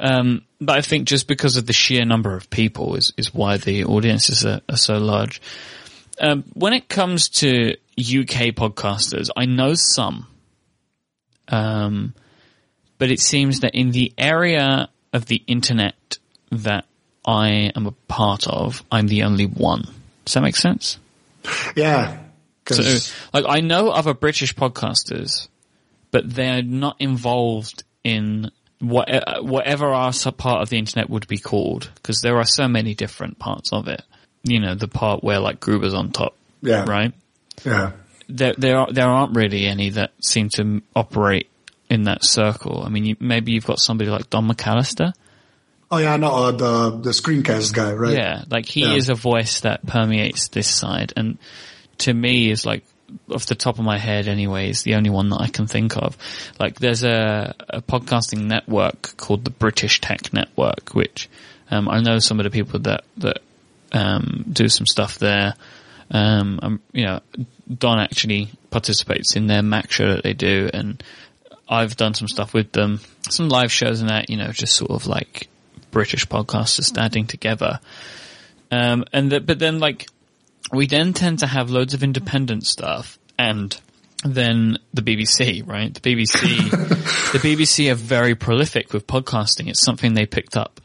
Um, but I think just because of the sheer number of people is, is why the audiences are, are so large. Um, when it comes to UK podcasters, I know some. Um, but it seems that in the area of the internet that I am a part of, I'm the only one. Does that make sense? Yeah. So, like, I know other British podcasters, but they're not involved in what, uh, whatever our part of the internet would be called, because there are so many different parts of it. You know, the part where like Gruber's on top. Yeah. Right? Yeah. There, there, are, there aren't really any that seem to operate in that circle. I mean, you, maybe you've got somebody like Don McAllister. Oh yeah, no, uh, the the screencast guy, right? Yeah, like he Yeah. is a voice that permeates this side, and to me is like off the top of my head, anyway, is the only one that I can think of. Like, there's a, a podcasting network called the British Tech Network, which um, I know some of the people that that um, do some stuff there. Um, um, you know, Don actually participates in their Mac show that they do, and I've done some stuff with them, some live shows and that, you know, just sort of like British podcasters standing together. Um, and the, but then like, we then tend to have loads of independent stuff and then the BBC, right? The BBC, <laughs> the BBC are very prolific with podcasting. It's something they picked up.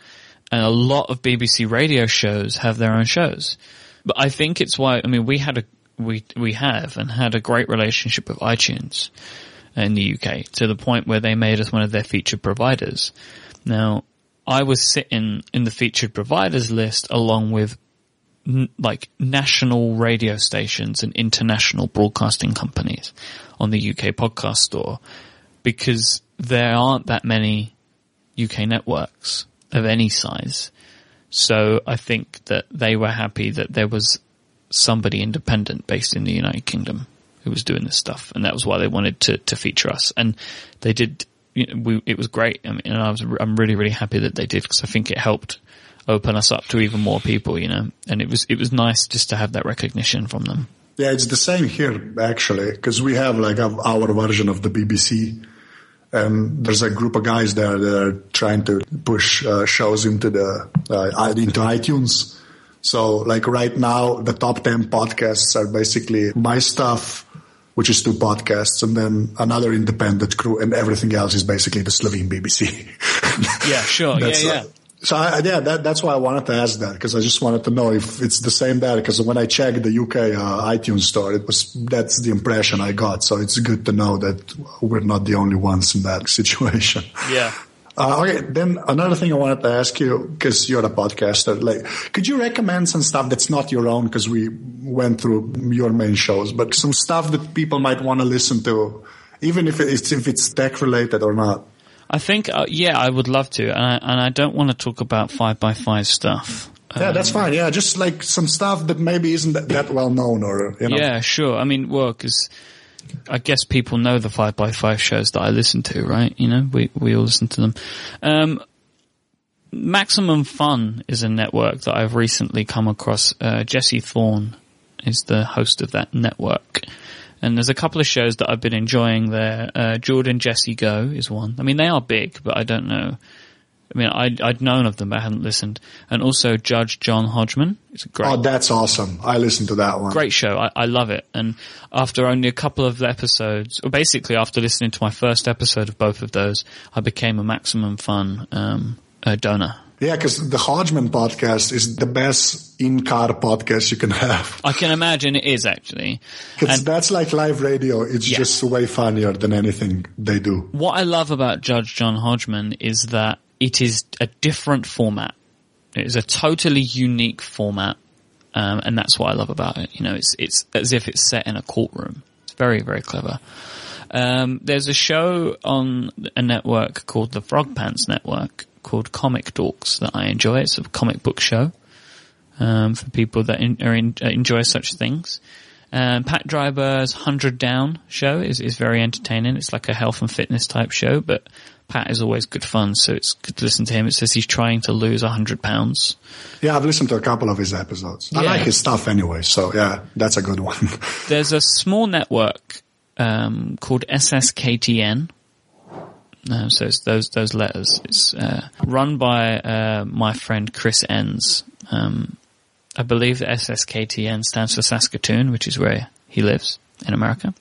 And a lot of BBC radio shows have their own shows. But I think it's why, I mean, we had a, we, we have and had a great relationship with iTunes in the UK to the point where they made us one of their featured providers. Now, I was sitting in the featured providers list along with like national radio stations and international broadcasting companies on the UK podcast store because there aren't that many UK networks of any size. So I think that they were happy that there was somebody independent based in the United Kingdom who was doing this stuff, and that was why they wanted to to feature us. And they did. You know, we, it was great. I mean, and I was I'm really really happy that they did because I think it helped open us up to even more people. You know, and it was it was nice just to have that recognition from them. Yeah, it's the same here actually, because we have like our version of the BBC, and there's a group of guys there that are trying to push uh, shows into the uh, into iTunes. So like right now, the top ten podcasts are basically my stuff, which is two podcasts, and then another independent crew, and everything else is basically the Slovene BBC. <laughs> Yeah, sure. yeah, That's, yeah. uh, so I, yeah, that, that's why I wanted to ask that because I just wanted to know if it's the same there. Because when I checked the UK uh, iTunes store, it was that's the impression I got. So it's good to know that we're not the only ones in that <laughs> situation. yeah. Uh, okay, then another thing I wanted to ask you because you're a podcaster, like, could you recommend some stuff that's not your own? Because we went through your main shows, but some stuff that people might want to listen to, even if it's if it's tech related or not. I think, uh, yeah, I would love to, and I, and I don't want to talk about five by five stuff. Yeah, that's fine. Yeah, just like some stuff that maybe isn't that, that well known or, you know. Yeah, sure. I mean, well, because I guess people know the five by five shows that I listen to, right? You know, we we all listen to them. Um, Maximum Fun is a network that I've recently come across. Uh, Jesse Thorn is the host of that network. And there's a couple of shows that I've been enjoying there. Uh, Jordan Jesse Go is one. I mean, they are big, but I don't know. I mean, I'd, I'd known of them, but I hadn't listened. And also Judge John Hodgman. It's a great, Oh, that's awesome. I listened to that one. great show. I, I love it. And after only a couple of episodes, or basically after listening to my first episode of both of those, I became a Maximum Fun um, uh, donor. Yeah, because the Hodgman podcast is the best in-car podcast you can have. I can imagine it is actually. Because that's like live radio. It's Yeah. just way funnier than anything they do. What I love about Judge John Hodgman is that it is a different format. It is a totally unique format, um, and that's what I love about it. You know, it's it's as if it's set in a courtroom. It's very very clever. Um, there's a show on a network called the Frog Pants Network called Comic Dorks that I enjoy. It's a comic book show um, for people that in, in, enjoy such things. Um, Pat Dryburgh's Hundred Down show is, is very entertaining. It's like a health and fitness type show, but Pat is always good fun, so it's good to listen to him. It says he's trying to lose hundred pounds. Yeah, I've listened to a couple of his episodes. I like his stuff anyway, so yeah, that's a good one. <laughs> There's a small network um, called SSKTN. Um, so it's those those letters. It's uh, run by uh, my friend Chris Enns. Um, I believe SSKTN stands for Saskatoon, which is where he lives in America.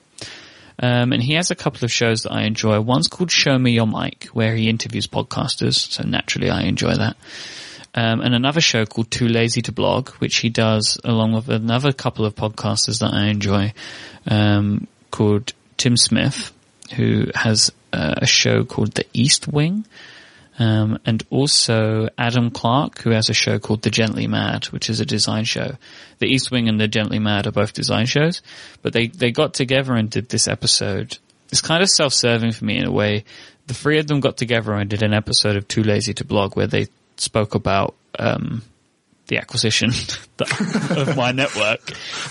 Um, and he has a couple of shows that I enjoy. One's called Show Me Your Mic, where he interviews podcasters. So naturally, I enjoy that. Um, and another show called Too Lazy to Blog, which he does along with another couple of podcasters that I enjoy, um, called Tim Smith, who has uh, a show called The East Wing, um, and also Adam Clark, who has a show called The Gently Mad, which is a design show. The East Wing and The Gently Mad are both design shows, but they, they got together and did this episode. It's kind of self-serving for me in a way. The three of them got together and did an episode of Too Lazy to Blog where they spoke about, um, the acquisition <laughs> of my network.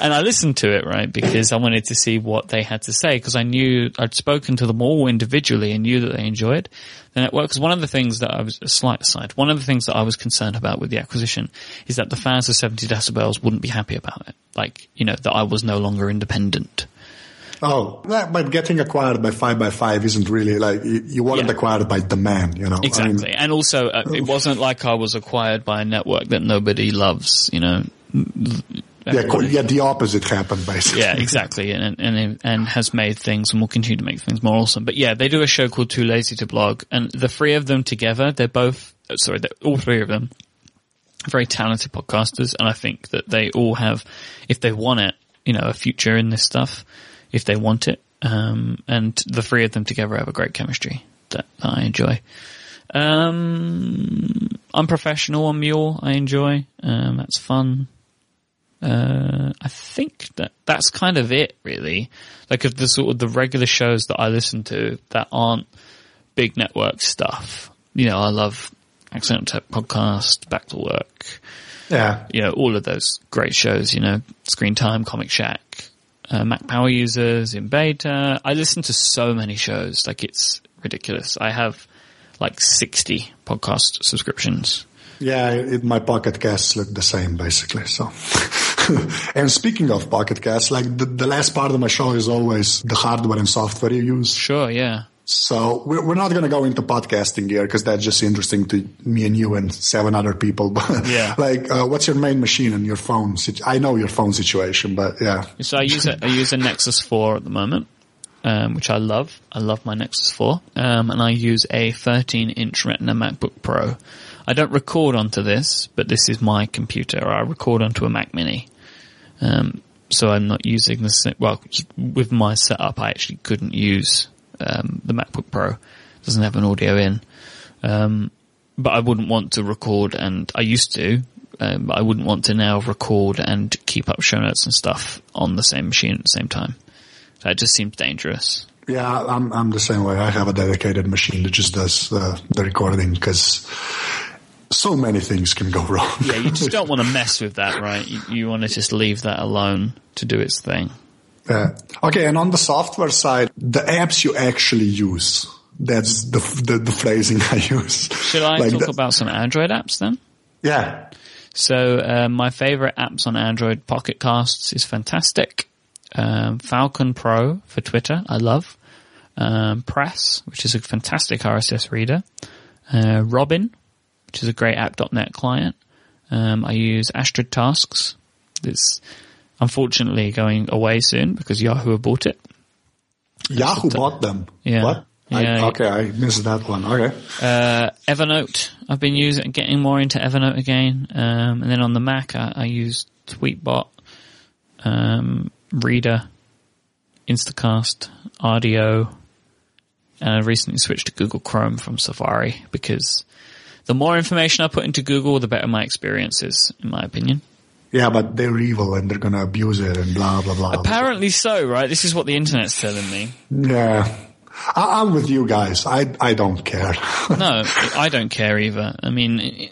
And I listened to it, right, because I wanted to see what they had to say because I knew I'd spoken to them all individually and knew that they enjoyed the network. Because one of the things that I was, a slight aside, one of the things that I was concerned about with the acquisition is that the fans of 70 decibels wouldn't be happy about it. Like, you know, that I was no longer independent. Oh, but getting acquired by five by five isn't really like you, you weren't Yeah. acquired by demand, you know. I Exactly. mean, and also, uh, it wasn't like I was acquired by a network that nobody loves, you know. yeah, yeah, the opposite happened basically. Yeah, exactly, and and and has made things and will continue to make things more awesome. But yeah, they do a show called Too Lazy to Blog, and the three of them together, they're both uh, sorry, they're, all three of them, very talented podcasters, and I think that they all have, if they want it, you know, a future in this stuff, if they want it. Um, and the three of them together have a great chemistry that, that I enjoy. Um, Unprofessional on Mule, I enjoy. Um, that's fun. Uh, I think that that's kind of it, really. Like of the sort of the regular shows that I listen to that aren't big network stuff. You know, I love Accidental Tech Podcast, Back to Work, yeah. you know, all of those great shows, you know, Screen Time, Comic Shack, uh, Mac Power Users, in beta. I listen to so many shows, like it's ridiculous. I have like 60 podcast subscriptions. Yeah, it, my pocket casts look the same basically. So, <laughs> and speaking of pocket casts, like the, the last part of my show is always the hardware and software you use. Sure, yeah. So we're, we're not going to go into podcasting here because that's just interesting to me and you and seven other people. <laughs> But Yeah. like, uh, what's your main machine and your phone? I know your phone situation, but yeah. So I use a, I use a Nexus 4 at the moment, um, which I love. I love my Nexus 4. Um, and I use a 13 inch Retina MacBook Pro. I don't record onto this, but this is my computer. I record onto a Mac Mini. Um, so I'm not using the, well, with my setup, I actually couldn't use, um, the MacBook Pro. It doesn't have an audio in. Um, but I wouldn't want to record and I used to, um, but I wouldn't want to now record and keep up show notes and stuff on the same machine at the same time. That just seems dangerous. Yeah, I'm, I'm the same way. I have a dedicated machine that just does uh, the recording because so many things can go <laughs> wrong. Yeah, you just don't want to mess with that, right? You, you want to just leave that alone to do its thing. Yeah. Okay, and on the software side, the apps you actually use. That's the the, the phrasing <laughs> I use. Should I Like talk the- about some Android apps then? Yeah. So uh, my favorite apps on Android, Pocket Casts is fantastic. Um, Falcon Pro for Twitter, I love. Um, Press, which is a fantastic RSS reader. Uh, Robin, which is a great app.net client. Um, I use Astrid Tasks. It's unfortunately going away soon because Yahoo bought it. Yahoo bought them. Yeah. What? I, okay, I missed that one. Okay. Uh, Evernote. I've been using, getting more into Evernote again. Um, and then on the Mac, I, I use Tweetbot, um, Reader, Instacast, Audio, and I recently switched to Google Chrome from Safari because the more information I put into Google, the better my experience is, in my opinion. Yeah, but they're evil and they're gonna abuse it and blah blah blah. Apparently so, right? This is what the internet's telling me. Yeah. I, I'm with you guys. I I don't care. <laughs> No, I don't care either. I mean,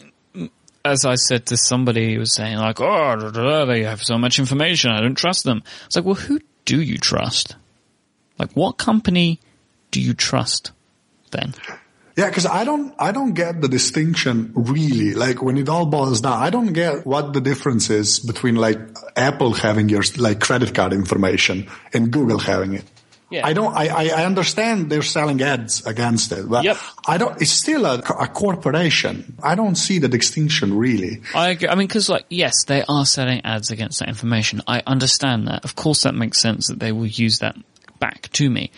as I said to somebody who was saying like, oh, they have so much information, I don't trust them. It's like, well, who do you trust? Like, what company do you trust then? Yeah, because I don't, I don't get the distinction really. Like when it all boils down, I don't get what the difference is between like Apple having your like credit card information and Google having it. Yeah. I don't. I, I I understand they're selling ads against it, but Yep. I don't. It's still a, a corporation. I don't see the distinction really. I agree. I mean, because like, yes, they are selling ads against that information. I understand that. Of course, that makes sense that they will use that back to me.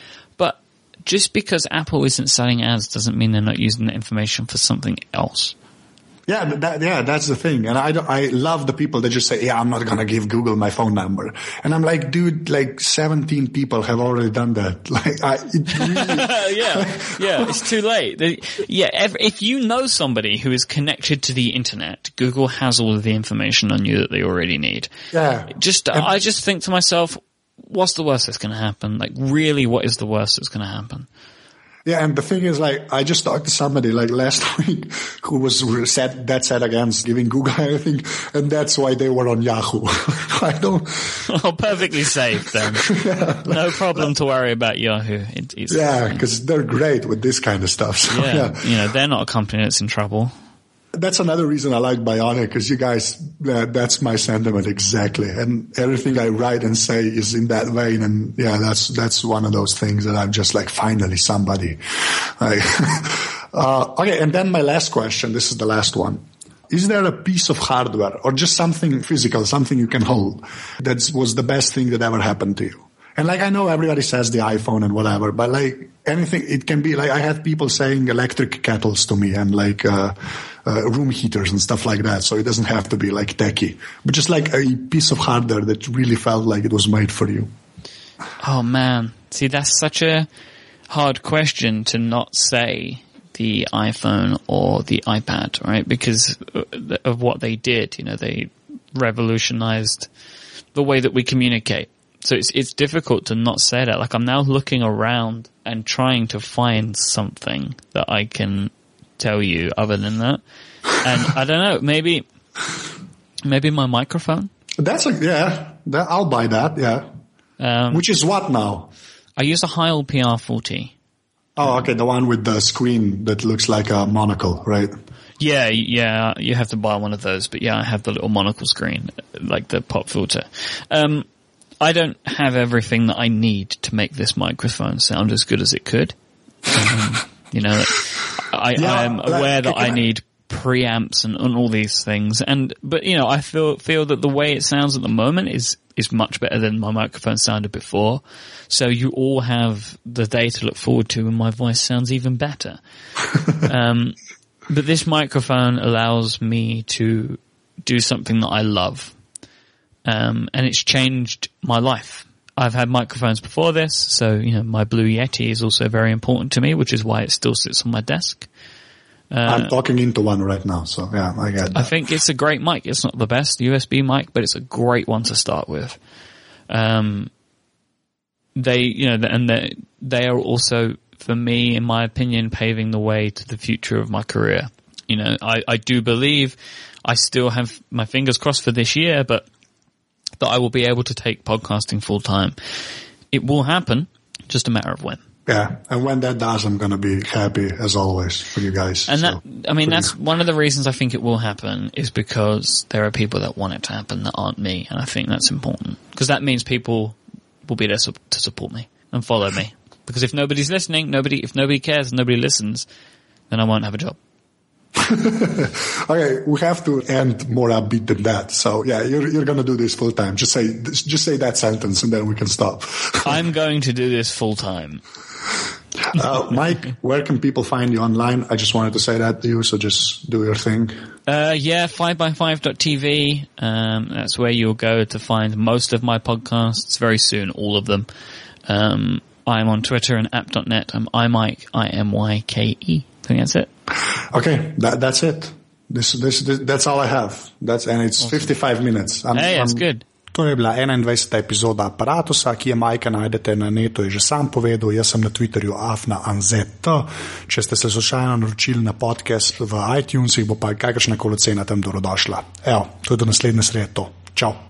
Just because Apple isn't selling ads doesn't mean they're not using the information for something else. Yeah, that, yeah, that's the thing. And I, I love the people that just say, yeah, I'm not going to give Google my phone number. And I'm like, dude, like 17 people have already done that. <laughs> Like, I, really, <laughs> yeah, yeah, it's too late. They- yeah, if you know somebody who is connected to the internet, Google has all of the information on you that they already need. yeah. Just, I just think to myself, what's the worst that's going to happen? Like, really, what is the worst that's going to happen? Yeah, and the thing is, like, I just talked to somebody like last <laughs> week who was set, that set against giving Google anything, and that's why they were on Yahoo. <laughs> I don't, <laughs> Oh, perfectly safe then. No problem to worry about Yahoo. It, it's, yeah, because they're great with this kind of stuff. So, yeah, yeah. you know, they're not a company that's in trouble. That's another reason I like Bionic, because you guys, that, that's my sentiment exactly. And everything I write and say is in that vein. And yeah, that's, that's one of those things that I'm just like, finally somebody. <laughs> Uh, okay. And then my last question. This is the last one. Is there a piece of hardware or just something physical, something you can hold that was the best thing that ever happened to you? And like I know everybody says the iPhone and whatever, but like anything, it can be like I had people saying electric kettles to me and like uh, uh, room heaters and stuff like that. So it doesn't have to be like techie, but just like a piece of hardware that really felt like it was made for you. Oh man. See, that's such a hard question to not say the iPhone or the iPad, right? Because uh, of what they did, you know, they revolutionized the way that we communicate. So it's, it's difficult to not say that. Like I'm now looking around and trying to find something that I can tell you other than that. And I don't know, maybe, maybe my microphone. That's a, yeah, that, I'll buy that. Yeah. Um, Which is what now? I use a Heil PR40. Oh, okay. The one with the screen that looks like a monocle, right? Yeah, yeah, you have to buy one of those, but yeah, I have the little monocle screen, like the pop filter. Um, I don't have everything that I need to make this microphone sound as good as it could. Um, you know, I, Yeah, I am like, aware that I I- need preamps and, and all these things, and but you know, I feel feel that the way it sounds at the moment is is much better than my microphone sounded before. So you all have the day to look forward to, and my voice sounds even better. <laughs> um, but this microphone allows me to do something that I love. Um, and it's changed my life. I've had microphones before this, so, you know, my Blue Yeti is also very important to me, which is why it still sits on my desk. I'm talking into one right now. So yeah, I get I think it's a great mic. It's not the best USB mic, but it's a great one to start with. Um, they, you know, and they, they are also, for me, in my opinion, paving the way to the future of my career. You know, I, I do believe I still have my fingers crossed for this year, but that I will be able to take podcasting full time. It will happen, just a matter of when. Yeah. And when that does, I'm going to be happy as always for you guys. And So, that, I mean, that's you. one of the reasons I think it will happen is because there are people that want it to happen that aren't me. And I think that's important because that means people will be there to support me and follow me. <laughs> Because if nobody's listening, nobody, if nobody cares, nobody listens, then I won't have a job. <laughs> Okay, we have to end more upbeat than that. So yeah, you're you're gonna do this full time. Just say just say that sentence and then we can stop. <laughs> I'm going to do this full time. Uh, Mike, where can people find you online? I just wanted to say that to you, so just do your thing. Uh, yeah, 5by5.tv. Um, that's where you'll go to find most of my podcasts very soon, all of them. Um, I'm on Twitter and app.net. I'm imyke, I-M-Y-K-E. I think that's it. Okay, that that's it. This, this this that's all I have. That's and it's 55 minutes. I'm, Hey, that's I'm- good. To je bila 21. epizoda aparata, ki je Majka najdete na netu, je že sam povedal, jaz sem na Twitterju afna anzet. Če ste se slučajno naročili na podcast v iTunesih, bo pa kakršna koli cena tam dobrodošla. Evo, to je do naslednje srede to. Čau!